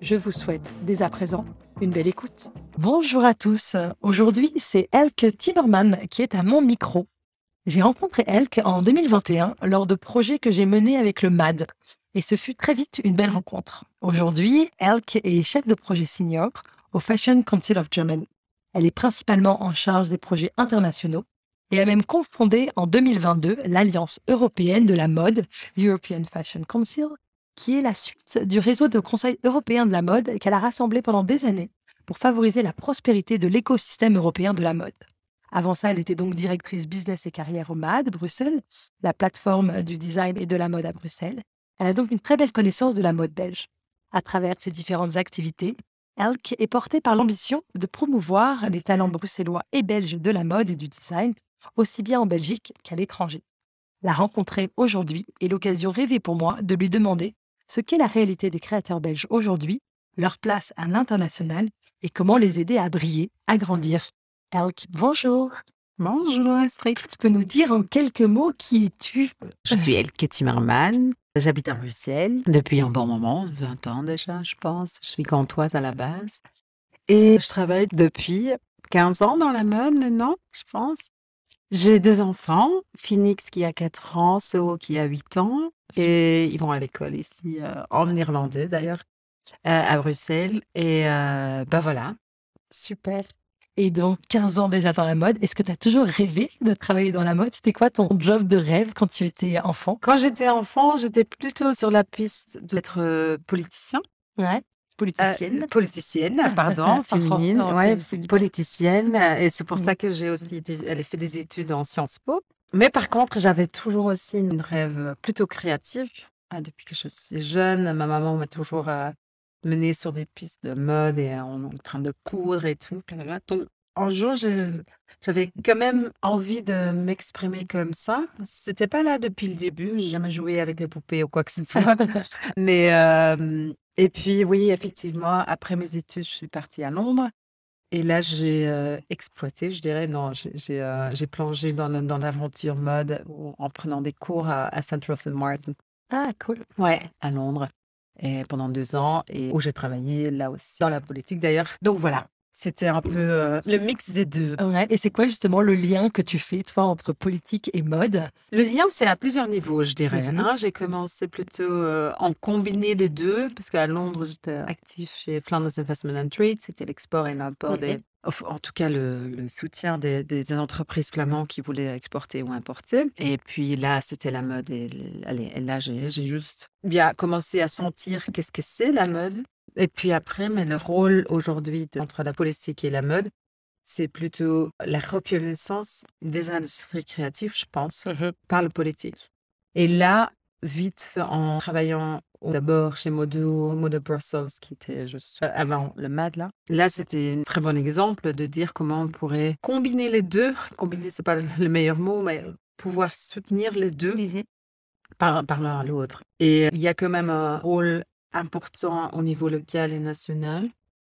Je vous souhaite dès à présent une belle écoute. Bonjour à tous. Aujourd'hui, c'est Elke Timmerman qui est à mon micro. J'ai rencontré Elke en 2021 lors de projets que j'ai menés avec le MAD et ce fut très vite une belle rencontre. Aujourd'hui, Elke est chef de projet senior au Fashion Council of Germany. Elle est principalement en charge des projets internationaux et a même confondé en 2022 l'Alliance européenne de la mode, European Fashion Council, qui est la suite du réseau de conseils européens de la mode qu'elle a rassemblé pendant des années pour favoriser la prospérité de l'écosystème européen de la mode. Avant ça, elle était donc directrice business et carrière au MAD, Bruxelles, la plateforme du design et de la mode à Bruxelles. Elle a donc une très belle connaissance de la mode belge. À travers ses différentes activités, Elk est portée par l'ambition de promouvoir les talents bruxellois et belges de la mode et du design, aussi bien en Belgique qu'à l'étranger. La rencontrer aujourd'hui est l'occasion rêvée pour moi de lui demander ce qu'est la réalité des créateurs belges aujourd'hui, leur place à l'international et comment les aider à briller, à grandir. Elk, bonjour. Bonjour Astrid. Tu peux nous dire en quelques mots qui es-tu? Je suis Elke Timmerman. J'habite à Bruxelles depuis un bon moment, 20 ans déjà, je pense. Je suis gantoise à la base. Et je travaille depuis 15 ans dans la mode maintenant, je pense. J'ai deux enfants, Phoenix qui a 4 ans, So qui a 8 ans. Et ils vont à l'école ici, euh, en irlandais d'ailleurs, euh, à Bruxelles. Et euh, ben voilà. Super. Et donc, 15 ans déjà dans la mode, est-ce que tu as toujours rêvé de travailler dans la mode? C'était quoi ton job de rêve quand tu étais enfant? Quand j'étais enfant, j'étais plutôt sur la piste d'être politicien. Ouais. Politicienne. politicienne, pardon, féminine. Ouais, politicienne. Et c'est pour ça que j'ai aussi elle a fait des études en Sciences Po. Mais par contre, j'avais toujours aussi une rêve plutôt créative. Ah, depuis que je suis jeune, ma maman m'a toujours euh, menée sur des pistes de mode et on est en train de coudre et tout. Donc, un jour, j'avais quand même envie de m'exprimer comme ça. C'était pas là depuis le début. J'ai jamais joué avec des poupées ou quoi que ce soit. Mais euh, et puis oui, effectivement, après mes études, je suis partie à Londres. Et là, j'ai euh, exploité, je dirais, non, j'ai euh, plongé dans, dans l'aventure mode en prenant des cours à, à Central St. Martin. Ah, cool. Ouais, à Londres. Et pendant deux ans, et où j'ai travaillé là aussi, dans la politique d'ailleurs. Donc voilà, c'était un peu euh, le mix des deux. Ouais, et c'est quoi justement le lien que tu fais, toi, entre politique et mode? Le lien, c'est à plusieurs niveaux, je dirais. hein. J'ai commencé plutôt euh, en combiner les deux, parce qu'à Londres, j'étais actif chez Flanders Investment and Trade, c'était l'export et l'import des... En tout cas, le, le soutien des, des entreprises flamandes qui voulaient exporter ou importer. Et puis là, c'était la mode. Et, allez, et là, j'ai juste bien commencé à sentir qu'est-ce que c'est la mode. Et puis après, mais le rôle aujourd'hui entre la politique et la mode, c'est plutôt la reconnaissance des industries créatives, je pense, par le politique. Et là, vite, en travaillant d'abord chez Modo, Modo Brussels, qui était juste avant le MAD, là. Là, c'était un très bon exemple de dire comment on pourrait combiner les deux. Combiner, c'est pas le meilleur mot, mais pouvoir soutenir les deux par, par l'un à l'autre. Et il y a quand même un rôle important au niveau local et national,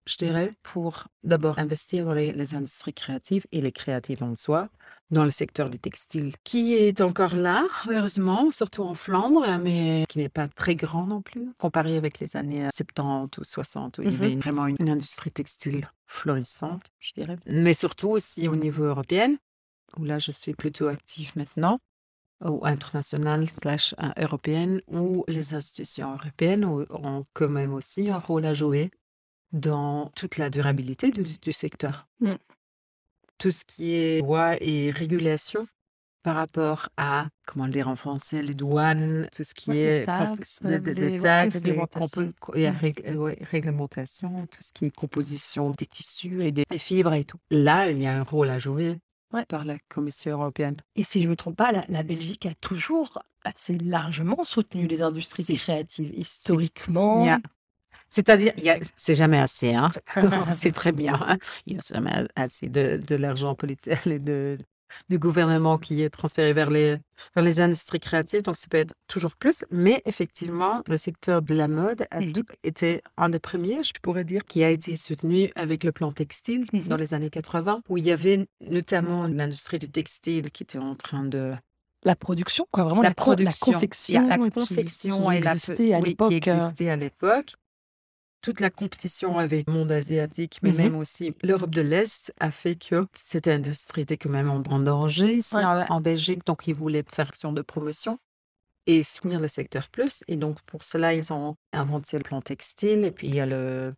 je dirais, pour d'abord investir dans les, les industries créatives et les créatives en soi, dans le secteur du textile, qui est encore là, heureusement, surtout en Flandre, mais qui n'est pas très grand non plus, comparé avec les années 70 ou 60, où il y avait vraiment une, une industrie textile florissante, je dirais. Mais surtout aussi au niveau européen, où là, je suis plutôt active maintenant ou internationale slash euh, européenne, où les institutions européennes ont, quand même aussi un rôle à jouer dans toute la durabilité du, du secteur. Mm. Tout ce qui est loi et régulation par rapport à, comment le dire en français, les douanes, tout ce qui Ouais, les est comp- taxes, des- des ouais, taxes, les réglementations. et rég- euh, ouais, réglementation, tout ce qui est composition des tissus et des, des fibres et tout. Là, il y a un rôle à jouer Ouais. par la Commission européenne. Et si je ne me trompe pas, la, la Belgique a toujours assez largement soutenu les industries créatives historiquement. C'est-à-dire, a- c'est jamais assez, hein. c'est très bien. hein. Il y a jamais assez de, de l'argent politique de, du gouvernement qui est transféré vers les, vers les industries créatives, donc ça peut être toujours plus. Mais effectivement, le secteur de la mode a Mhm. été un des premiers, je pourrais dire, qui a été soutenu avec le plan textile Mhm. dans les années 80, où il y avait notamment l'industrie du textile qui était en train de La production, quoi, vraiment la la, la production. Il y a confection, la confection qui, et la pe- existait à oui, l'époque. qui existait à l'époque. Toute la compétition avec le monde asiatique, mais Mhm. même aussi l'Europe de l'Est, a fait que cette industrie était quand même en, danger ici Ouais. en, Belgique. Donc, ils voulaient faire action de promotion et soutenir le secteur plus. Et donc, pour cela, ils ont inventé le plan textile. Et puis, il y a le,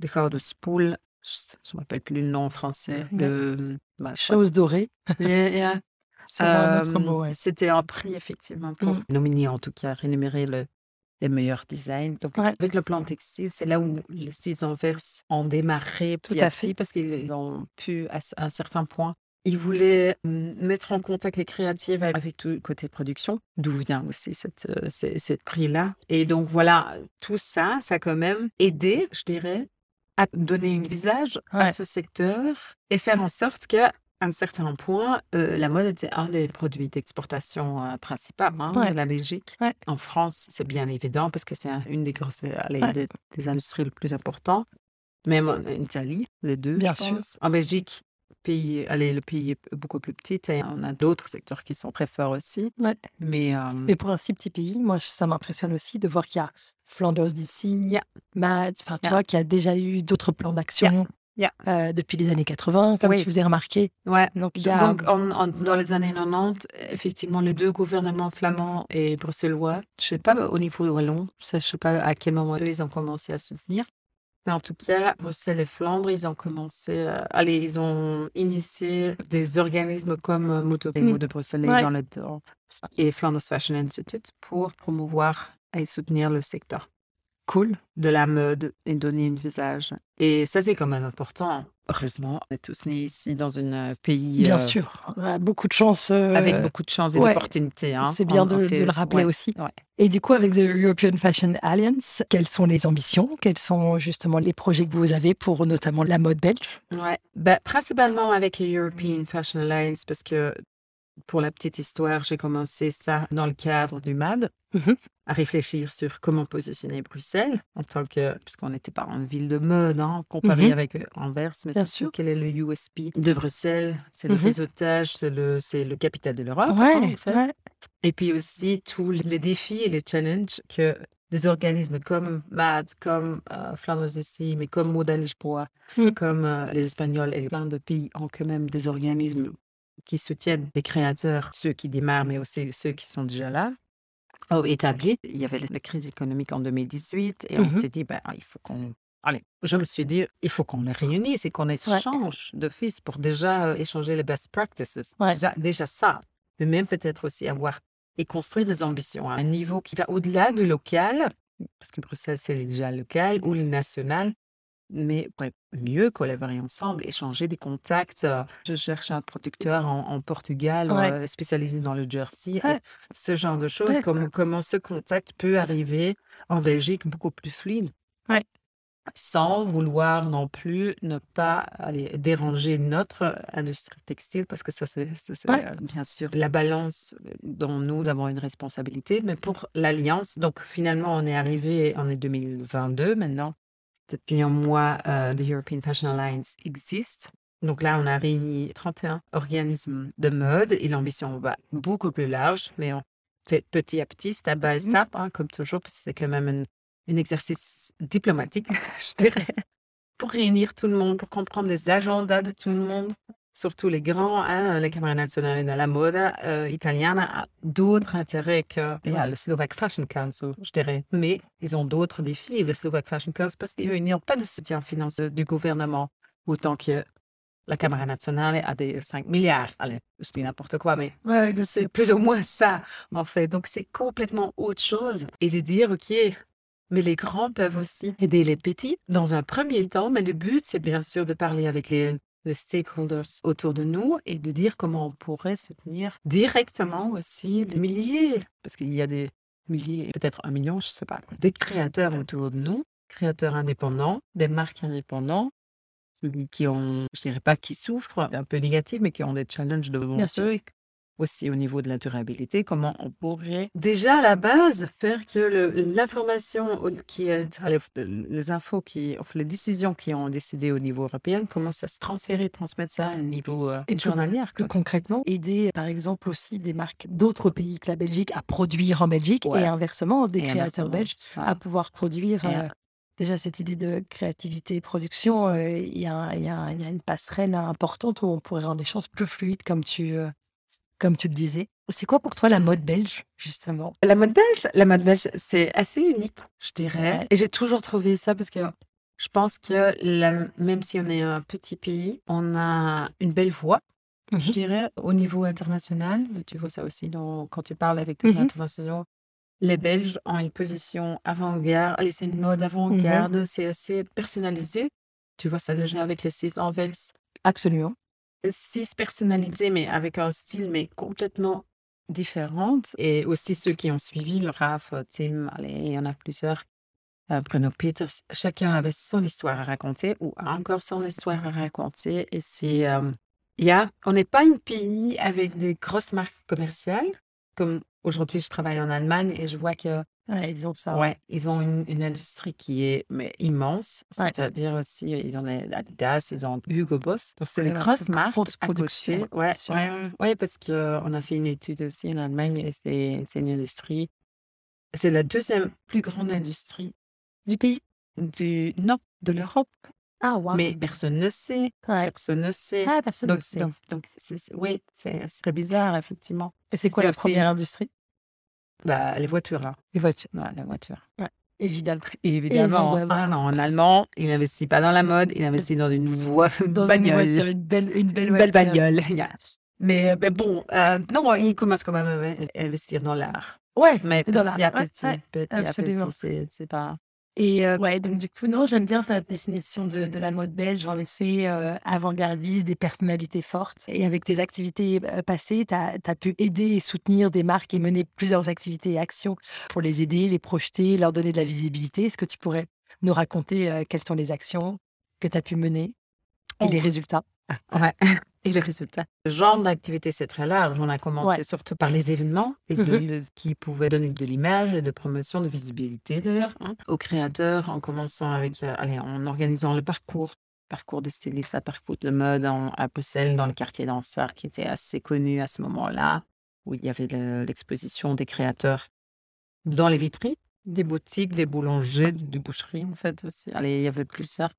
le Gouden Spool. Je ne me rappelle plus le nom en français. Le, bah, crois Chose dorée. Yeah, yeah. Euh, ouais. C'était un prix, effectivement, pour Mm. nominer, en tout cas, rémunérer le, les meilleurs designs. Donc, Ouais. avec le plan textile, c'est là où les styles Anvers ont démarré Tout petit à à fait. petit parce qu'ils ont pu, à, un certain point, ils voulaient mm, mettre en contact les créatives avec tout le côté production, d'où vient aussi cette, euh, ce- cette prix-là. Et donc, voilà, tout ça, ça a quand même aidé, je dirais, à donner un visage à ce secteur et faire en sorte qu'à un certain point, euh, la mode était un des produits d'exportation euh, principaux hein, Ouais. de la Belgique. Ouais. En France, c'est bien évident parce que c'est un- une des grosses, allez, Ouais. des, des industries les plus importantes. Même en Italie, les deux, Bien je sûr. pense. En Belgique, pays, allez, le pays est beaucoup plus petit et on a d'autres secteurs qui sont très forts aussi. Mais, euh, Mais pour un si petit pays, moi, ça m'impressionne aussi de voir qu'il y a Flanders d'ici, Yeah. Mads, enfin, tu Yeah. vois, qu'il y a déjà eu d'autres plans d'action Yeah. Euh, depuis les années 80, comme Oui. tu vous ai remarqué. ouais. Donc, y a... Donc, en- en- dans les années 90, effectivement, les deux gouvernements flamands et bruxellois, je sais pas au niveau wallon, je sais pas à quel moment eux, ils ont commencé à soutenir. Mais en tout cas, Bruxelles et Flandre, ils ont commencé, à- allez, ils ont initié des organismes comme euh, Moto, Mm. mots de Bruxelles, Ouais. et Flanders Fashion Institute pour promouvoir et soutenir le secteur cool. de la mode et donner un visage. Et ça, c'est quand même important. Heureusement, on est tous nés ici dans un pays Bien euh, sûr. On a beaucoup de chance. euh, avec beaucoup de chance et ouais, d'opportunités. hein. C'est bien On- de, on de sait- le rappeler ouais, aussi. ouais. Et du coup, avec The European Fashion Alliance, quelles sont les ambitions? Quels sont justement les projets que vous avez pour notamment la mode belge? Ouais. Ben, principalement avec la European Fashion Alliance, parce que pour la petite histoire, j'ai commencé ça dans le cadre du MAD, Mhm. À réfléchir sur comment positionner Bruxelles, en tant que, puisqu'on n'était pas en ville de mode, hein, comparé Mhm. avec euh, Anvers, mais Bien surtout sûr. quel est le USP de Bruxelles, c'est le Mhm. réseautage, c'est le, c'est le capital de l'Europe, Ouais, en fait. ouais. Et puis aussi tous les défis et les challenges que des organismes comme MAD, comme euh, Flanders ici, mais comme Moda Lisboa, Mm. comme euh, les Espagnols et plein de pays ont quand même des organismes qui soutiennent des créateurs, ceux qui démarrent, mais aussi ceux qui sont déjà là, oh, établis. Il y avait la crise économique en 2018 et on Mhm. s'est dit, ben, il faut qu'on... Allez, je me suis dit, il faut qu'on les réunisse et qu'on échange d'office pour déjà euh, échanger les best practices. Ouais. Déjà, déjà ça, mais même peut-être aussi avoir et construire des ambitions à un niveau qui va au-delà du local, parce que Bruxelles, c'est déjà local ou le national, mais pour mieux collaborer ensemble, échanger des contacts. Euh, Je cherche un producteur en, en Portugal Ouais. euh, spécialisé dans le jersey, Ouais. ce genre de choses, Ouais. comment, comment ce contact peut arriver en Belgique beaucoup plus fluide. Sans vouloir non plus ne pas aller déranger notre industrie textile, parce que ça, c'est euh, bien sûr la balance dont nous avons une responsabilité, mais pour l'Alliance. Donc finalement, on est arrivé, on est 2022 maintenant. Depuis un mois, euh, the European Fashion Alliance existe. Donc là, on a réuni 31 organismes de mode et l'ambition va beaucoup plus large, mais on fait petit à petit, step by step, hein, comme toujours, parce que c'est quand même un, un exercice diplomatique, je dirais, pour réunir tout le monde, pour comprendre les agendas de tout le monde, surtout les grands, hein, la Camera Nazionale de la Moda euh, italienne a d'autres intérêts que yeah, le Slovak Fashion Council, je dirais. Mais ils ont d'autres défis, le Slovak Fashion Council, parce qu'ils n'ont pas de soutien financier du gouvernement autant que la Caméra nationale a des 5 milliards. Allez, je dis n'importe quoi, mais Ouais, c'est plus ou moins ça, en fait. Donc, c'est complètement autre chose. Et de dire, OK, mais les grands peuvent aussi aider les petits dans un premier temps. Mais le but, c'est bien sûr de parler avec les, les stakeholders autour de nous et de dire comment on pourrait soutenir directement aussi les milliers, parce qu'il y a des milliers, peut-être un million, je ne sais pas, des créateurs autour de nous, créateurs indépendants, des marques indépendantes qui- ont, je dirais pas qui souffrent un peu négatif, mais qui ont des challenges devant sûr. Aussi au niveau de la durabilité, comment on pourrait déjà à la base faire que l'information qui est, les infos qui, enfin, les décisions qui ont décidé au niveau européen commencent à se transférer, transmettre ça au niveau euh, Et journalier. Plus concrètement, aider par exemple aussi des marques d'autres pays que la Belgique à produire en Belgique Ouais. et inversement des Et créateurs inversement, belges à pouvoir produire. Euh, déjà cette idée de créativité et production, euh, il y, il y il y a une passerelle importante où on pourrait rendre les choses plus fluides comme tu, euh, comme tu le disais. C'est quoi pour toi la mode belge justement? La mode belge, la mode belge, c'est assez unique, je dirais. Ouais. Et j'ai toujours trouvé ça parce que je pense que la- même si on est un petit pays, on a une belle voix, je Mhm. dirais, au niveau international. Tu vois ça aussi dans- quand tu parles avec des Mhm. internationaux. Les Belges ont une position avant-garde. C'est une mode avant-garde, c'est assez personnalisé. Tu vois ça déjà avec les six Anvers. Absolument. Six personnalisés, mais avec un style, mais complètement différent. Et aussi ceux qui ont suivi, le Raph, Tim, allez, il y en a plusieurs. euh, Bruno Peters, chacun avait son histoire à raconter ou a encore son histoire à raconter. Et c'est, euh, il y a, on n'est pas un pays avec des grosses marques commerciales. Comme aujourd'hui, je travaille en Allemagne et je vois que Ouais, ils ont ça. Ouais, ils ont une, une industrie qui est mais immense. Ouais. C'est-à-dire aussi, ils ont Adidas, ils ont Hugo Boss. Donc, c'est des grosses marques grosses à productions, côté. Ouais, ouais, ouais, parce qu'on a fait une étude aussi en Allemagne et c'est une industrie. C'est la deuxième plus grande industrie Du pays du non, de l'Europe. Ah, wow. Mais personne ne sait. Ouais. Personne ne sait. Ah, personne ne sait. donc, oui, c'est très bizarre, effectivement. Et c'est quoi la première industrie? Bah, les voitures, là. Les voitures. Ouais, la voiture. Évidemment. Évidemment. Évidemment. Ah non, en allemand, il n'investit pas dans la mode, il investit dans une voie, une Dans une bagnole. voiture, une belle, une belle, Une belle voiture. bagnole. Yeah. Mais, mais bon, euh, non, il commence quand même à investir dans l'art. Ouais, Mais dans petit à Ouais, petit, ouais, petit à absolument. petit, c'est pas... Et euh, ouais, donc du coup, non, j'aime bien faire la définition de, de la mode belge en essai euh, avant-gardiste, des personnalités fortes. Et avec tes activités euh, passées, tu as, pu aider et soutenir des marques et mener plusieurs activités et actions pour les aider, les projeter, leur donner de la visibilité. Est-ce que tu pourrais nous raconter euh, quelles sont les actions que tu as pu mener et Oh. les résultats? Ouais. Et le résultat. Le genre d'activité, c'est très large. On a commencé Ouais. surtout par les événements et de- Mhm. qui pouvaient donner de l'image et de promotion, de visibilité d'ailleurs, hein, aux créateurs, en commençant avec, euh, allez, en organisant le parcours, parcours de styliste, à parcours de mode en- à Bruxelles, dans le quartier d'Anfer, qui était assez connu à ce moment-là, où il y avait le- l'exposition des créateurs dans les vitrines, des boutiques, des boulangers, des boucheries en fait aussi. Allez, il y avait plusieurs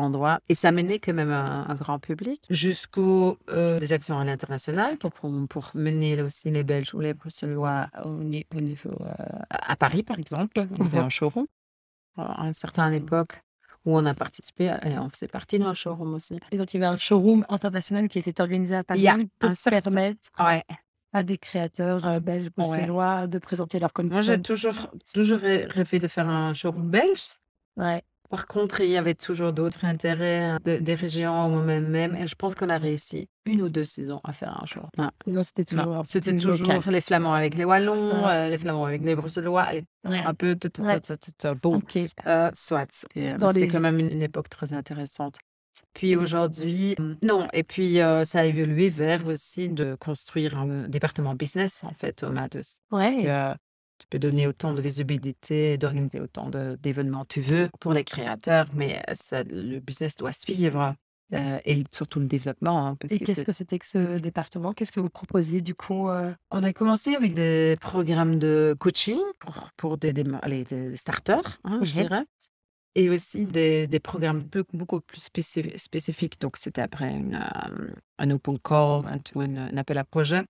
endroits. Et ça menait quand même un, un grand public jusqu'aux euh, des actions à l'international pour, pour, pour mener aussi les Belges ou les Bruxellois au, ni- au niveau euh, à Paris, par exemple. On avait Mhm. un showroom à une certaine époque où on a participé et on faisait partie d'un showroom aussi. Et donc, il y avait un showroom international qui était organisé à Paris Il y a pour certain- permettre Ouais. à des créateurs euh, belges, bruxellois de présenter leurs Moi, conditions. j'ai toujours, toujours rê- rêvé de faire un showroom belge. Ouais. Par contre, il y avait toujours d'autres intérêts hein, de- des régions ou même, même. Et je pense qu'on a réussi une ou deux saisons à faire un show. Non, Non, c'était toujours C'était toujours local. les Flamands avec les Wallons, Ouais. euh, les Flamands avec les Bruxellois, et Ouais. un peu tout, tout, Ouais. tout, tout, tout, bon. Ok. Euh, soit. C'était les- quand même une, une époque très intéressante. Puis aujourd'hui, euh, non. Et puis euh, ça a évolué vers aussi de construire un département business en fait au Matus. Ouais. Tu peux donner autant de visibilité, d'organiser autant d'événements tu veux pour les créateurs, mais euh, ça, le business doit suivre euh, et surtout le développement. hein, parce Et que qu'est-ce que c'était que ce département? Qu'est-ce que vous proposiez du coup euh, On a commencé avec des programmes de coaching pour, pour des, des, allez, des starters, hein, je dirais. Et aussi des, des programmes peu- beaucoup plus spécif- spécifiques. Donc, c'était après une, euh, un open call, un, appel à projet.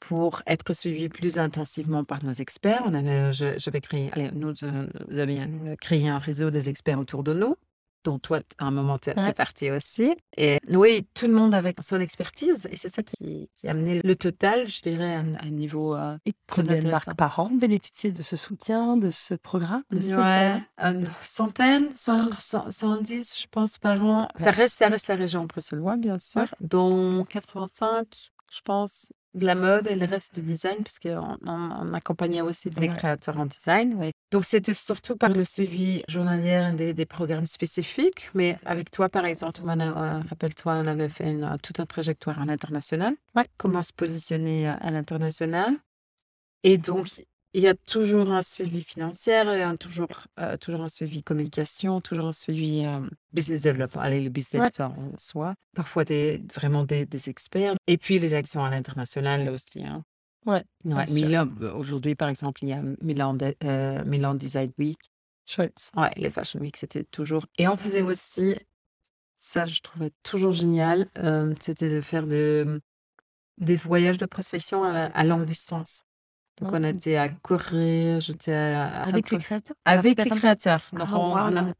Pour être suivi plus intensivement par nos experts. On avait, je- j'avais créé, allez, nous, euh, nous avions créé un réseau des experts autour de nous. dont toi, à un moment, tu es Ouais. partie aussi. Et oui, tout le monde avec son expertise. Et c'est ça qui, qui a amené le total, je dirais, à un, à un niveau euh, Et combien de marques par an bénéficient de ce soutien, de ce programme de Ouais, une centaine, cent- cent- 110, je pense, par an. Ça reste, ça reste la région bruxelloise, bien sûr, dont 85, je pense, de la mode et le reste du design, parce qu'on on, on accompagnait aussi des Ouais. créateurs en design. ouais. Donc, c'était surtout par le suivi journalier des, des programmes spécifiques. Mais avec toi, par exemple, euh, rappelle-toi, on avait fait une, toute une trajectoire à l'international. Ouais. Comment se positionner à, à l'international. Et donc, il y a toujours un suivi financier, et un, toujours, euh, toujours un suivi communication, toujours un suivi euh, business development. Allez, le business Ouais. en soi. Parfois, des, vraiment des, des experts. Et puis, les actions à l'international aussi. Hein. Ouais. Milan, euh, aujourd'hui, par exemple, il y a Milan, de- euh, Milan Design Week. Chouette. Ouais, les Fashion Week, c'était toujours. Et on faisait aussi, ça, je trouvais toujours génial, euh, c'était de faire de, des voyages de prospection à, à longue distance. Donc, on Ah. était à Corée, j'étais à, Avec les créateurs avec les créateurs. Donc, Ah, on, on a, wow.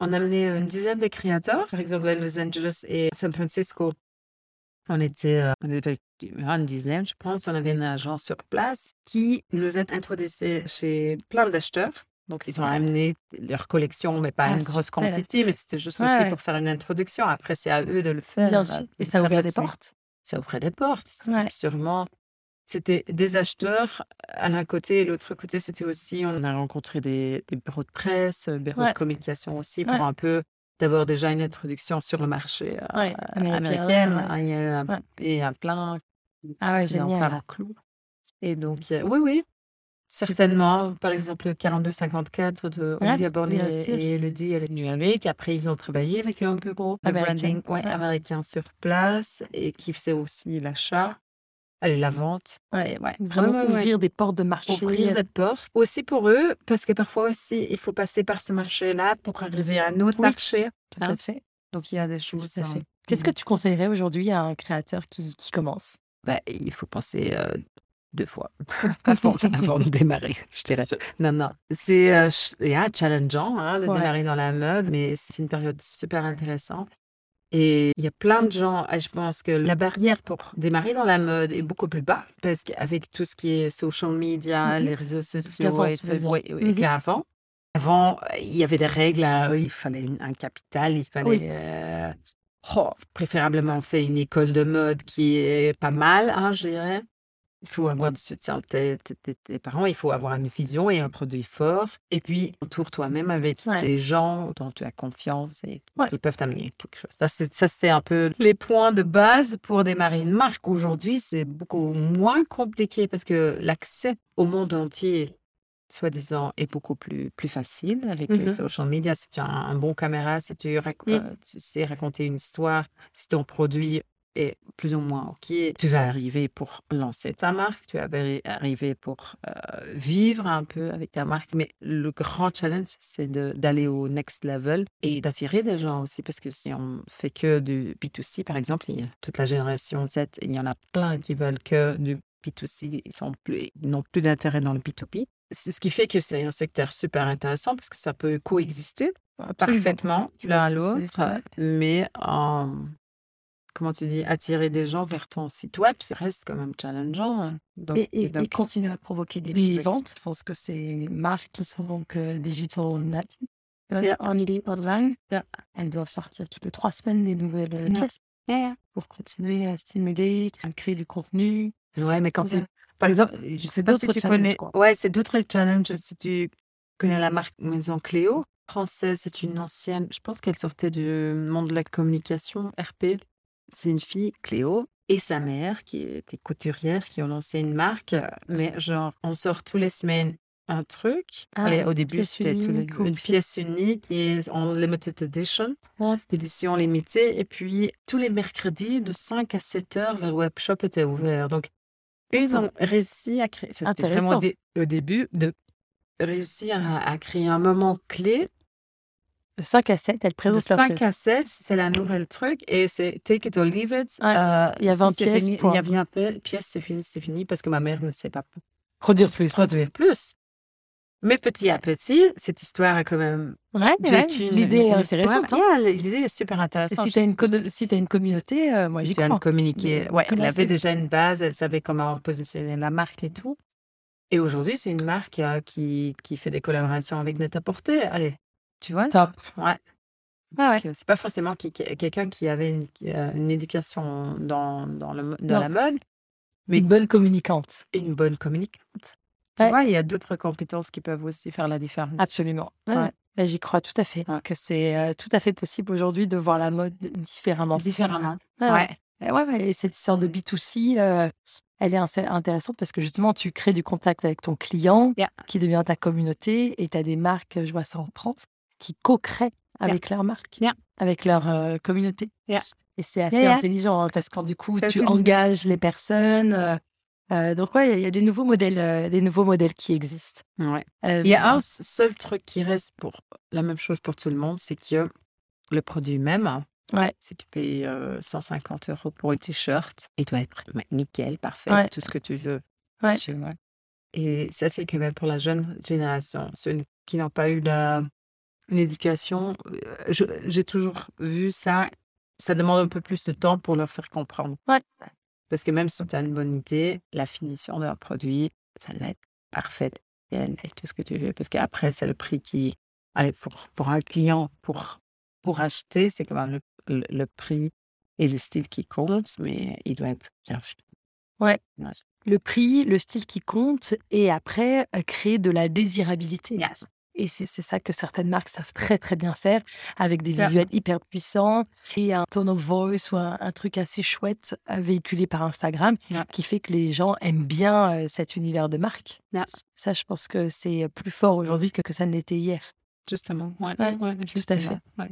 on a amené une dizaine de créateurs, par exemple à Los Angeles et San Francisco. On était, euh, on était une dizaine, je pense. On avait un agent sur place qui nous a introduits chez plein d'acheteurs. Donc, ils ont amené leur collection, mais pas Ah, une grosse super. quantité, mais c'était juste Ouais, aussi ouais. pour faire une introduction. Après, c'est à eux de le faire. Bien euh, sûr. Et ça ouvert des portes. Ça ouvrait des portes, Ouais. sûrement. C'était des acheteurs à l'un côté et l'autre côté, c'était aussi, on a rencontré des, des bureaux de presse, euh, bureaux Ouais. de communication aussi, pour Ouais. un peu, d'abord déjà une introduction sur le marché euh, Ouais, américain, Il y a, et il y a plein Ah ouais, génial. clou. Et donc, euh, oui, oui, certainement. Par exemple, le 42-54 de Olivia Borley et Elodie, elle est venue avec. Après, ils ont travaillé avec un bureau de branding ouais. américain sur place et qui faisait aussi l'achat, allez, la vente. Ouais, ouais. Vraiment Ouais, ouais, ouais. ouvrir des portes de marché. Ouvrir des portes. Aussi pour eux, parce que parfois aussi, il faut passer par ce marché-là pour arriver à un autre Oui, marché. Tout à hein. fait. Donc, il y a des Tout choses. à hein, fait. Qu'est-ce que tu conseillerais aujourd'hui à un créateur qui, qui commence? Bah, il faut penser euh, deux fois avant, avant de démarrer, je dirais. Non, non. C'est euh, yeah, challengeant hein, de Ouais. démarrer dans la mode, mais c'est une période super intéressante. Et il y a plein de gens, et je pense que la barrière pour démarrer dans la mode est beaucoup plus basse, parce qu'avec tout ce qui est social media, Mhm. les réseaux sociaux, et tout, oui, oui. Avant, euh, il y avait des règles, il fallait un capital, il fallait Oui. euh, oh, préférablement faire une école de mode qui est pas mal, hein, je dirais. Il faut avoir du soutien de tes, tes- tes- tes parents, il faut avoir une vision et un produit fort. Et puis, entoure toi-même avec Ouais. des gens dont tu as confiance et Ouais. qui peuvent t'amener quelque chose. Ça, c'était un peu les points de base pour démarrer une marque. Aujourd'hui, c'est beaucoup moins compliqué parce que l'accès au monde entier, soi-disant, est beaucoup plus, plus facile avec les Mhm. social media. Si tu as un, un bon caméra, si tu, rac- Mm. euh, tu sais raconter une histoire, si ton produit est plus ou moins OK, tu vas arriver pour lancer ta marque, tu vas arri- arriver pour euh, vivre un peu avec ta marque. Mais le grand challenge, c'est d'aller au next level et d'attirer des gens aussi. Parce que si on fait que du B2C, par exemple, il y a toute la génération Z, il y en a plein qui veulent que du B2C, ils sont plus, n'ont plus d'intérêt dans le B2B. C'est ce qui fait que c'est un secteur super intéressant parce que ça peut coexister Absolument. parfaitement l'un à l'autre, mais en, comment tu dis, attirer des gens vers ton site web, ça reste quand même challengeant. hein. Donc, Et, et, et donc, continuer à provoquer des, ventes. Je pense que c'est marques qui sont donc euh, digital natives. euh, Yeah. Ligne, online. Yeah. Elles doivent sortir toutes les trois semaines des nouvelles euh, Yeah. pièces pour continuer à stimuler, à créer du contenu. ouais, mais quand tu, par exemple, je sais pas si d'autres tu challenges, connais, quoi. ouais, c'est d'autres challenges. Si tu connais la marque Maison Cléo, française, c'est une ancienne, je pense qu'elle sortait du monde de la communication, RP. C'est une fille, Cléo, et sa mère, qui était couturière, qui ont lancé une marque, euh, mais genre, on sort tous les semaines un truc. Ah, Allez, au début, c'était une pièce- unique et en limited edition, Ouais. édition limitée. Et puis, tous les mercredis, de 5 à 7 heures, le webshop était ouvert. Donc, ils ont réussi à créer, ça c'était vraiment Intéressant. dé- au début, de réussir à, à créer un moment clé. De 5 à 7, elles présentent leur 5 pièce. à 7, c'est la nouvelle truc et c'est take it or leave it. Ouais, Euh, il y a si 20 c'est pièces, fini-. Il y a 20 pi- pièces, c'est fini, c'est fini parce que ma mère ne sait pas Produire plus. produire plus. Mais petit à petit, cette histoire a quand même Ouais, l'idée est intéressante. hein. Yeah, l'idée est super Et intéressante. si Je tu as une, si une communauté, euh, moi si j'y crois. communiquer, Mais ouais, elle avait déjà une base, elle savait comment positionner la marque et tout. Et aujourd'hui, c'est une marque euh, qui, qui fait des collaborations avec Net-à-Porter. Allez, tu vois? Top. Ouais. Ouais, ouais. c'est pas forcément qui- quelqu'un qui avait une, une éducation dans, dans, le, dans la mode, mais Une bonne communicante. une bonne communicante. Tu Ouais. vois, il y a d'autres compétences qui peuvent aussi faire la différence. Absolument. Ouais, J'y crois tout à fait. Que c'est euh, tout à fait possible aujourd'hui de voir la mode différemment. Différemment. Ouais, Ouais. et cette histoire de B2C, euh, elle est intéressante parce que justement, tu crées du contact avec ton client Yeah. qui devient ta communauté et tu as des marques, je vois ça en France, qui co-créent avec leur marque, Yeah. avec leur euh, communauté. Yeah. Et c'est assez intelligent hein, parce que du coup, tu engages les personnes. euh, euh, donc, ouais, il y a des nouveaux modèles, des nouveaux modèles qui existent. Ouais. Il y a un seul truc qui reste pour la même chose pour tout le monde, c'est que le produit même, Ouais. si tu payes euh, 150 euros pour un t-shirt, il doit être nickel, parfait, Ouais. tout ce que tu veux. Ouais. tu vois. Et ça, c'est quand même pour la jeune génération, ceux qui n'ont pas eu la, une éducation. euh, J'ai toujours vu ça, ça demande un peu plus de temps pour leur faire comprendre. Ouais. Parce que même si tu as une bonne idée, la finition d'un produit, ça doit être parfait et tout ce que tu veux. Parce qu'après, c'est le prix qui. Allez, pour, pour un client, pour, pour acheter, c'est quand même le, le, le prix et le style qui compte, mais il doit être bien fait. Ouais. Le prix, le style qui compte, et après, euh, créer de la désirabilité. Yes. Et c'est ça que certaines marques savent très très bien faire, avec des Yeah. visuels hyper puissants et un tone of voice ou un, un truc assez chouette euh, véhiculé par Instagram, Yeah. qui fait que les gens aiment bien euh, cet univers de marque. Yeah. Ça, je pense que c'est plus fort aujourd'hui que, que ça ne l'était hier. Justement. Ouais, Ouais, ouais, tout à. Ouais.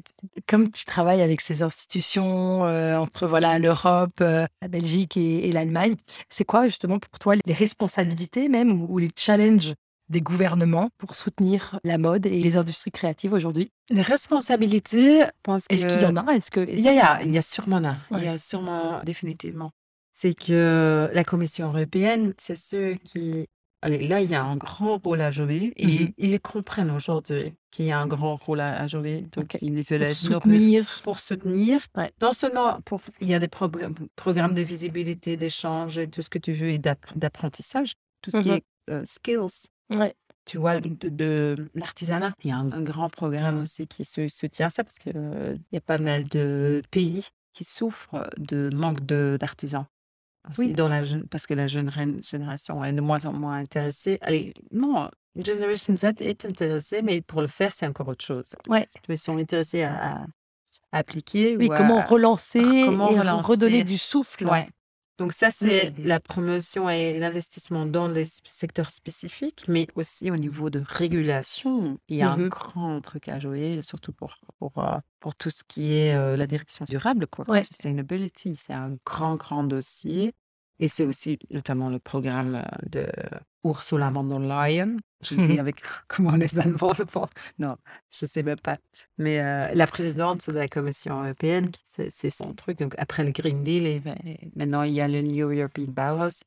Comme tu travailles avec ces institutions euh, entre voilà l'Europe, euh, la Belgique et, et l'Allemagne, c'est quoi justement pour toi les responsabilités même ou, ou les challenges des gouvernements pour soutenir la mode et les industries créatives aujourd'hui Les responsabilités, Est-ce qu'il y en a? Est-ce que Il y a, il y a, il y a sûrement là. Il y a sûrement, définitivement. C'est que la Commission européenne, c'est ceux qui. Allez, là, il y a un grand rôle à jouer et Mhm. ils comprennent aujourd'hui qu'il y a un grand rôle à, à jouer. Donc, ils veulent pour soutenir pour soutenir. Ouais. Non seulement pour. Il y a des programmes, programmes de visibilité, d'échange, et tout ce que tu veux, et d'app- d'apprentissage, tout ce qui Mhm. est euh, skills Ouais. tu vois, de, de l'artisanat. Il y a un, un grand programme aussi qui se, soutient ça parce qu'il y a pas mal de pays qui souffrent de manque de- d'artisans. Oui. dans la jeune, parce que la jeune génération est de moins en moins intéressée. Allez, non, Generation Z est intéressée, mais pour le faire, c'est encore autre chose. Ouais. Ils sont intéressés à, à appliquer Oui, ou comment à- relancer comment et relancer? redonner du souffle Ouais. Donc ça, c'est Mhm. la promotion et l'investissement dans les s- secteurs spécifiques, mais aussi au niveau de régulation. Il y a un Mhm. grand truc à jouer, surtout pour, pour, euh, pour tout ce qui est euh, la direction durable. Quoi. Ouais. Sustainability, c'est un grand, grand dossier. Et c'est aussi notamment le programme euh, de Ursula von der Leyen. Je dis avec comment les Allemands le font. Non, je sais même pas. Mais euh, la présidente de la Commission européenne, c'est son truc. Donc après le Green Deal, et, et maintenant il y a le New European Bauhaus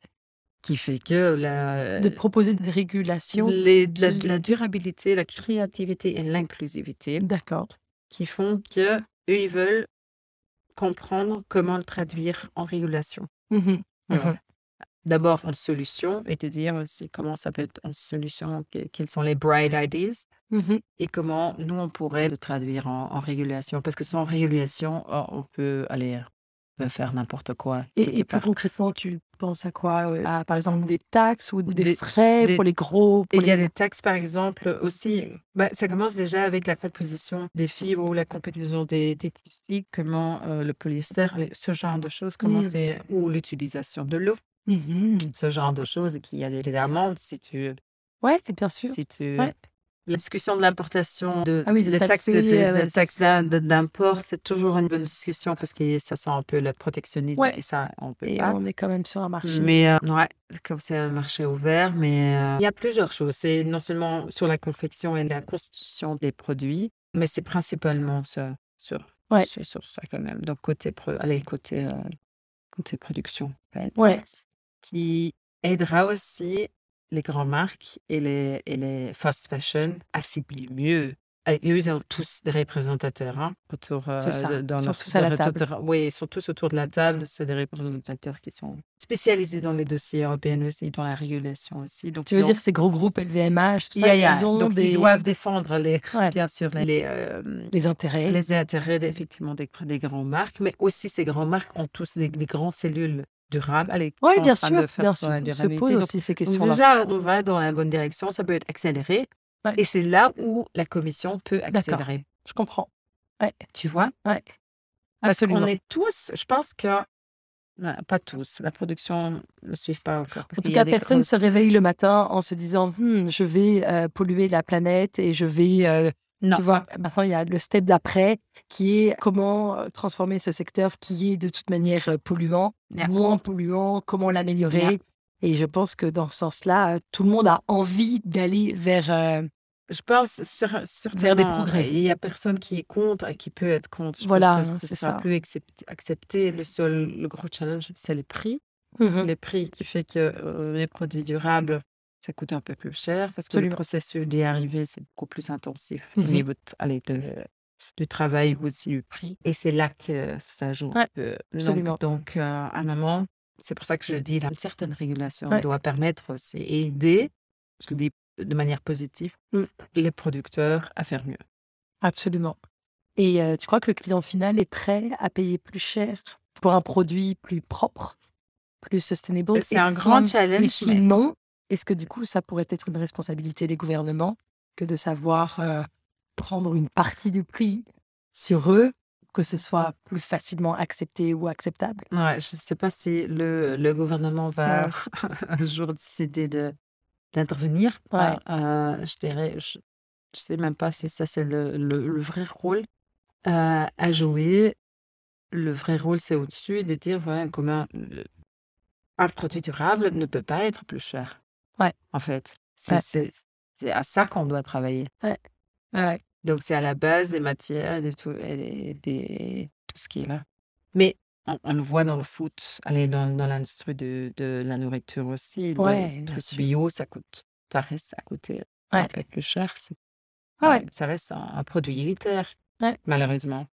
qui fait que la, de proposer des régulations. les- la, durabilité, la créativité et l'inclusivité D'accord. qui font que eux ils veulent comprendre comment le traduire en régulation. Mhm. Mhm. D'abord en solution et te dire comment ça peut être en solution, que- quelles sont les bright ideas Mhm. et comment nous on pourrait le traduire en, en régulation. Parce que sans régulation, oh, on peut aller peut faire n'importe quoi. Et, plus concrètement, tu penses à quoi euh, À par exemple des taxes ou des, Des- frais des- pour les gros Et il y a des taxes, par exemple, aussi. Bah, ça commence déjà avec la composition des fibres ou la composition des, des tissus, comment euh, le polyester, ce genre de choses, comment Mm. c'est, ou l'utilisation de l'eau, Mhm. ce genre de choses, et qu'il y a des, des amendes si tu, Ouais, bien sûr. si tu. Ouais. La discussion de l'importation, de, Ah oui, de taxes de- d'import, c'est toujours une bonne discussion parce que ça sent un peu le protectionnisme Ouais. et ça, on peut Et pas. on est quand même sur un marché. Mais euh, ouais, comme c'est un marché ouvert, mais euh, il y a plusieurs choses. C'est non seulement sur la confection et la constitution des produits, mais c'est principalement sur, sur, Ouais. sur, sur ça quand même. Donc côté, allez, côté, euh, côté production, Ouais. qui aidera aussi les grandes marques et les, et les fast fashion assimilent mieux. Et eux, ils ont tous des représentateurs hein, autour euh, ça, dans ils sont leur tous à la table. Oui, ils sont tous autour de la table. C'est des représentateurs qui sont spécialisés dans les dossiers européens aussi, dans la régulation aussi. Donc, Tu veux ont- dire ces gros groupes LVMH, tout ça, ils ont donc, des ils doivent défendre les, Ouais. bien sûr les, les, euh, les intérêts. les intérêts effectivement des, des grandes marques, mais aussi ces grandes marques ont tous des, des grandes cellules durables. Allez, Oui, bien sûr, de faire bien sûr. On se pose Donc, aussi ces questions-là. déjà, on va dans la bonne direction, ça peut être accéléré. Ouais. Et c'est là où la commission peut accélérer. Je comprends. Tu vois? Ouais. Absolument. qu'on est tous, je pense que, non, pas tous, la production ne suit pas encore. En tout cas, personne ne se réveille le matin en se disant Hmm, je vais euh, polluer la planète et je vais. euh, Non. Tu vois, maintenant, il y a le step d'après qui est comment euh, transformer ce secteur qui est de toute manière euh, polluant, Yeah. moins polluant, comment l'améliorer. Yeah. Et je pense que dans ce sens-là, euh, tout le monde a envie d'aller vers. euh, Je pense sur, Vers des progrès. Il y a personne qui est contre et qui peut être contre. Je Voilà, ce c'est ça. plus accepté. Le seul, le gros challenge, c'est les prix. mhm, Les prix qui fait que euh, les produits durables, ça coûte un peu plus cher parce que le processus d'y arriver, c'est beaucoup plus intensif au Mhm. niveau de- allez, de- du travail ou aussi du prix. Et c'est là que ça joue un peu. Donc- absolument. Donc, euh, à un moment, c'est pour ça que je dis, là, une certaine régulation Ouais. doit permettre aussi et aider, je dis de manière positive, Mm. les producteurs à faire mieux. Absolument. Et euh, tu crois que le client final est prêt à payer plus cher pour un produit plus propre, plus sustainable C'est un grand challenge. Et sinon, est-ce que du coup, ça pourrait être une responsabilité des gouvernements que de savoir euh, prendre une partie du prix sur eux, que ce soit plus facilement accepté ou acceptable? Ouais, je ne sais pas si le, le gouvernement va un jour décider de d'intervenir. Ouais. Euh, je dirais, je ne sais même pas si ça c'est le, le, le vrai rôle euh, à jouer. Le vrai rôle, c'est au-dessus de dire ouais, comment un produit durable ne peut pas être plus cher. Ouais. En fait, c'est Ouais. à ça qu'on doit travailler. Ouais. Donc, c'est à la base des matières, de tout, et des- des- tout ce qui est là. Mais on, on le voit dans le foot, allez, dans, dans l'industrie de, de la nourriture aussi. le Ouais, truc sûr. bio, ça coûte, ça reste à côté Ouais. un peu plus cher. Ah ouais. Ça reste un, un produit élitaire, Ouais. malheureusement.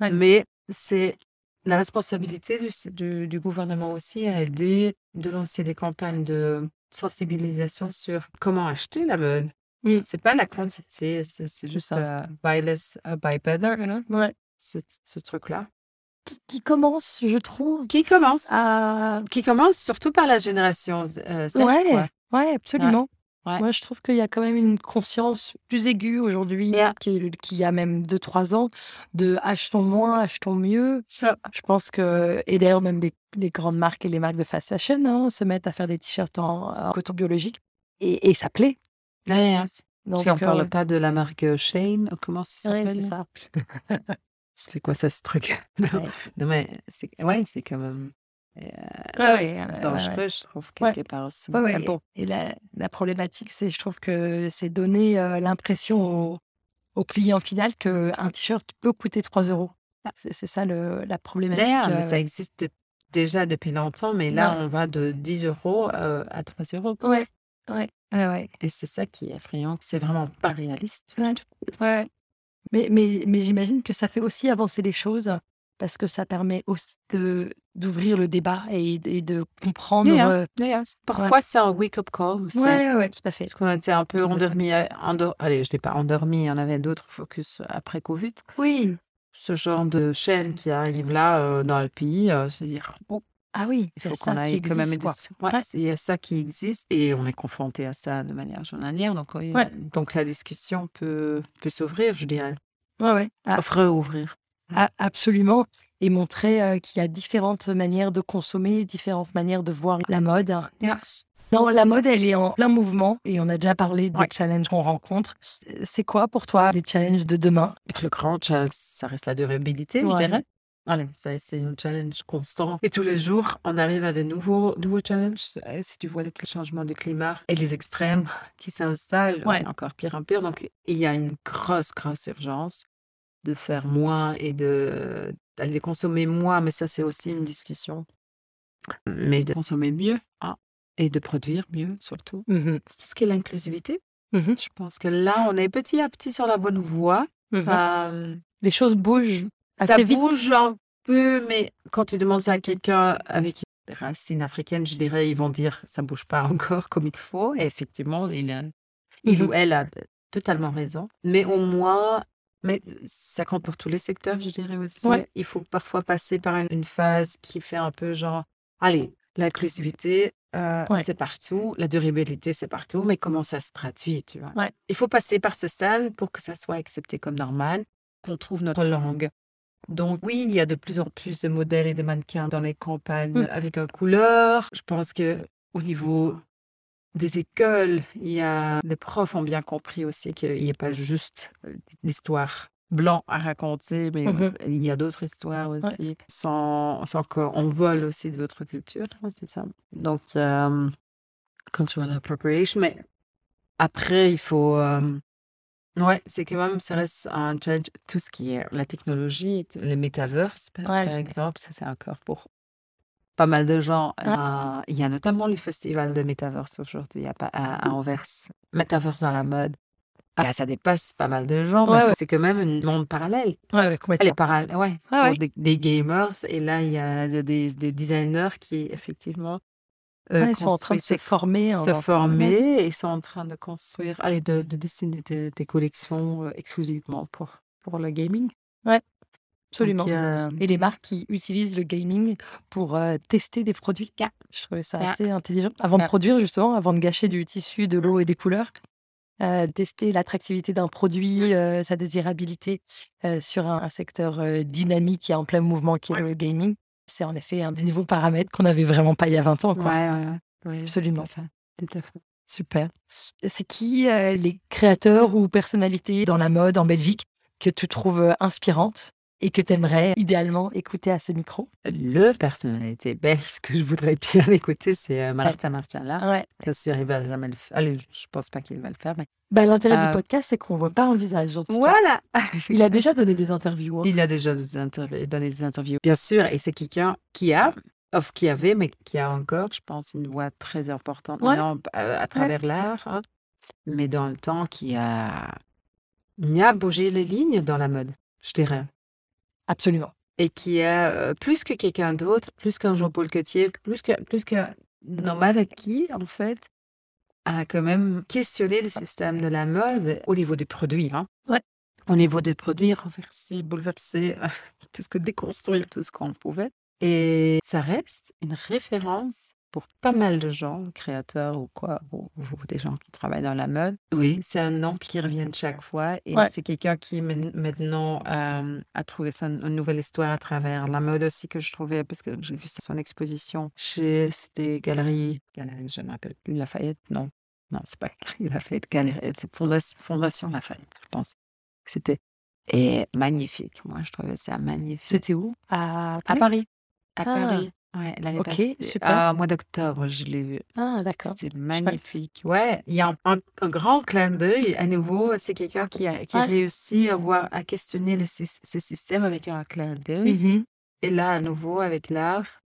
Ouais. Mais c'est la responsabilité du, du, du gouvernement aussi à aider de lancer des campagnes de sensibilisation sur comment acheter la mode. Mm. C'est pas la quantité, c'est juste euh, buy less, uh, buy better, you know, Ouais. ce, ce truc-là. Qui, qui commence, je trouve, Qui commence, à. qui commence surtout par la génération euh, Z, Ouais, ouais, absolument. Ouais. Moi, je trouve qu'il y a quand même une conscience plus aiguë aujourd'hui, Yeah. qui, qui a même 2-3 ans, de achetons moins, achetons mieux. Je pense que, et d'ailleurs, même les, les grandes marques et les marques de fast fashion hein, se mettent à faire des t-shirts en, en coton biologique. Et, et ça plaît. Ouais. Donc, si on parle euh, pas de la marque euh, Shane, comment ça s'appelle ça? C'est quoi ça, ce truc? Non, mais c'est ouais, c'est quand même euh, Ouais, ouais, ouais, dangereux, ouais. je trouve, Ouais. quelque part aussi. Ouais, ouais. Ah bon, Et la, la problématique, c'est, je trouve que c'est donner euh, l'impression au, au client final qu'un t-shirt peut coûter 3 euros. C'est, c'est ça le, la problématique. D'ailleurs, euh, ça existe déjà depuis longtemps, mais là, Ouais. on va de 10 euros euh, à 3 euros. Ouais, ouais, ouais, ouais. Et c'est ça qui est effrayant, c'est vraiment pas réaliste. Ouais. Ouais. Mais, mais, mais j'imagine que ça fait aussi avancer les choses parce que ça permet aussi de, d'ouvrir le débat et, et de comprendre. Yeah, euh, parfois, c'est un wake-up call aussi. Ouais, tout à fait. Parce qu'on était un peu endormi. euh, endor- Allez, je n'ai pas endormi, on avait d'autres focus après Covid. Oui. Ce genre de chaîne qui arrive là euh, dans le pays, euh, c'est dire, bon, Ah oui, il il y a faut qu'on aille quand même existe, quoi. édition. Ouais, il y a ça qui existe et on est confronté à ça de manière journalière. Donc, oui, Ouais. donc la discussion peut, peut s'ouvrir, je dirais. Ouais, ouais. Ah, Enfin, ah, absolument. Et montrer euh, qu'il y a différentes manières de consommer, différentes manières de voir la mode. Non, la mode, elle est en plein mouvement et on a déjà parlé des Ouais. challenges qu'on rencontre. C'est quoi pour toi les challenges de demain? Le grand challenge, ça reste la durabilité, je dirais. Allez, c'est un challenge constant. Et tous les jours, on arrive à des nouveaux, nouveaux challenges. Euh, Si tu vois le changement du climat et les extrêmes qui s'installent, Ouais. encore pire en pire. Donc, il y a une grosse, grosse urgence de faire moins et de d'aller consommer moins. Mais ça, c'est aussi une discussion. Mais de consommer mieux. hein. et de produire mieux surtout. Mhm. Tout ce qui est l'inclusivité. Mhm. Je pense que là, on est petit à petit sur la bonne voie. Mhm. Euh, Les choses bougent ça assez vite. bouge un peu, mais quand tu demandes ça à quelqu'un avec des racines africaines, je dirais, ils vont dire ça bouge pas encore comme il faut. Et effectivement, il, a- il ou elle a totalement raison. Mais au moins, mais ça compte pour tous les secteurs, je dirais aussi. Ouais. Il faut parfois passer par une, phase qui fait un peu genre, allez, l'inclusivité, euh, Ouais. c'est partout, la durabilité, c'est partout, mais comment ça se traduit, tu vois? Ouais. Il faut passer par ce stade pour que ça soit accepté comme normal, qu'on trouve notre langue. Donc oui, il y a de plus en plus de modèles et de mannequins dans les campagnes Mm. avec un couleur. Je pense que au niveau des écoles, il y a les profs ont bien compris aussi qu'il n'y a pas juste euh, l'histoire blanc à raconter, mais Mhm. il y a d'autres histoires aussi, sans, sans qu'on vole aussi de votre culture, c'est ça. Donc, euh, cultural appropriation, mais après, il faut... euh, ouais, c'est quand même, ça reste un challenge, tout ce qui est la technologie, les metaverse, par, Ouais. par exemple, ça c'est encore pour pas mal de gens. Euh, il y a notamment le festival de metaverse aujourd'hui à, à, à Anvers, metaverse dans la mode. Ah, ça dépasse pas mal de gens, Ouais, ouais. c'est quand même un monde parallèle. Ouais, ouais, Elle est complètement. parallèle, ouais, Ouais, ouais. Des, des gamers. Et là, il y a des, des- des designers qui, effectivement, euh, Ouais, ils sont en train de se former. en- se former et ils sont en train de construire, allez, de, de dessiner des, des collections euh, exclusivement pour, pour le gaming. Absolument. Donc, euh, Et les marques qui utilisent le gaming pour euh, tester des produits. Je trouvais ça Yeah. assez intelligent. Avant de produire, justement, avant de gâcher du tissu, de l'eau et des couleurs, euh, tester l'attractivité d'un produit, euh, sa désirabilité sur un, un secteur dynamique et en plein mouvement qui est le gaming. C'est en effet un des nouveaux paramètres qu'on n'avait vraiment pas il y a 20 ans. Quoi. ouais, ouais, ouais. Absolument. Tout à fait. Super. C'est qui les créateurs ou personnalités dans la mode en Belgique que tu trouves inspirantes? Et que tu aimerais idéalement écouter à ce micro? Le personnalité belge que je voudrais bien écouter, c'est euh, Marta Marciala. Ouais. Bien sûr, il va jamais le faire. Allez, je pense pas qu'il va le faire, mais Bah, L'intérêt Euh, du podcast, c'est qu'on voit pas un visage. voilà. Il a déjà donné des interviews. hein. Il a déjà des interv- donné des interviews, bien sûr, et c'est quelqu'un qui a, of qui avait, mais qui a encore, je pense, une voix très importante Ouais. euh, à travers l'art, hein, mais dans le temps qui a, il a bougé les lignes dans la mode, je dirais, Absolument. et qui a euh, plus que quelqu'un d'autre, plus qu'un Jean-Paul Cotier, plus que plus que Nomad qui en fait a quand même questionné le système de la mode au niveau des produits. Hein. Ouais. Au niveau des produits, renverser, bouleverser, euh, tout ce que déconstruire, tout ce qu'on pouvait. Et ça reste une référence pour pas mal de gens, créateurs ou quoi, ou, ou des gens qui travaillent dans la mode. Oui, c'est un nom qui revient chaque fois. Et Ouais. c'est quelqu'un qui maintenant euh, a trouvé sa une nouvelle histoire à travers la mode aussi que je trouvais, parce que j'ai vu son exposition chez, c'était Galerie, Galerie, je ne me rappelle plus, Lafayette, non. Non, c'est pas Galerie Lafayette, Galerie, c'est Fondation, Fondation Lafayette, je pense. C'était et magnifique. Moi, je trouvais ça magnifique. C'était où? À À Paris? Paris. À Ah. Paris. Ouais, l'année Ok, passée. super. Ah, au mois d'octobre, je l'ai vu. Ah, d'accord. C'était magnifique. Ouais, il y a un, un- un grand clin d'œil. À nouveau, c'est quelqu'un qui a, qui a Ouais. réussi à, voir, à questionner le sy- ce système avec un clin d'œil. Mhm. Et là, à nouveau, avec l'art,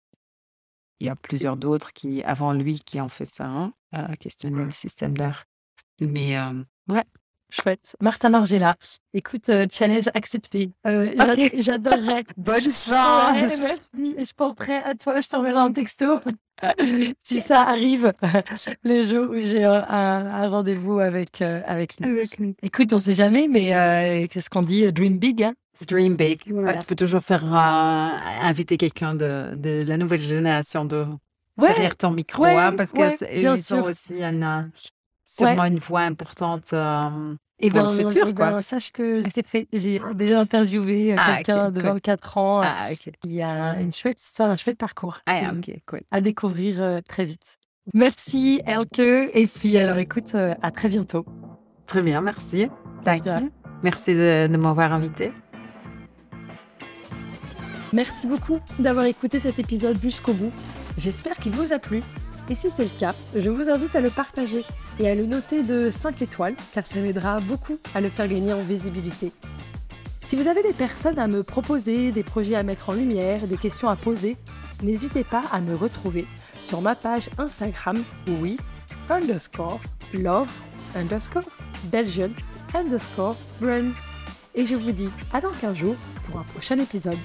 il y a plusieurs d'autres qui, avant lui, qui ont fait ça, hein, à questionner le système d'art. Mais euh, ouais, Chouette. Martha Margella. Écoute, euh, challenge accepté. Euh. J'adorerais. bonne Ouais, chance! merci. Je penserai à toi. Je t'enverrai un texto. si ça arrive le jour où j'ai un, rendez-vous avec, euh, avec lui. Écoute, on sait jamais, mais euh, qu'est-ce qu'on dit? Dream big, hein? Dream big. Ouais, tu peux toujours faire inviter quelqu'un de, de la nouvelle génération de Ouais, derrière ton micro, ouais, hein, parce que c'est- sont aussi un, sûrement une voix importante. euh, Et pour ben, le futur, eh quoi. ben, sache que. J'ai déjà interviewé euh, Ah, quelqu'un de cool. 24 ans Ah, ok. qui a une chouette histoire, un chouette parcours Ah, cool. à découvrir euh, très vite. Merci Elke et puis alors écoute, euh, à très bientôt. Très bien, merci. Thank you. Merci de, de m'avoir invité. Merci beaucoup d'avoir écouté cet épisode jusqu'au bout. J'espère qu'il vous a plu. Et si c'est le cas, je vous invite à le partager et à le noter de 5 étoiles, car ça m'aidera beaucoup à le faire gagner en visibilité. Si vous avez des personnes à me proposer, des projets à mettre en lumière, des questions à poser, n'hésitez pas à me retrouver sur ma page Instagram oui underscore love underscore Belgian underscore brands. Et je vous dis à dans 15 jours pour un prochain épisode.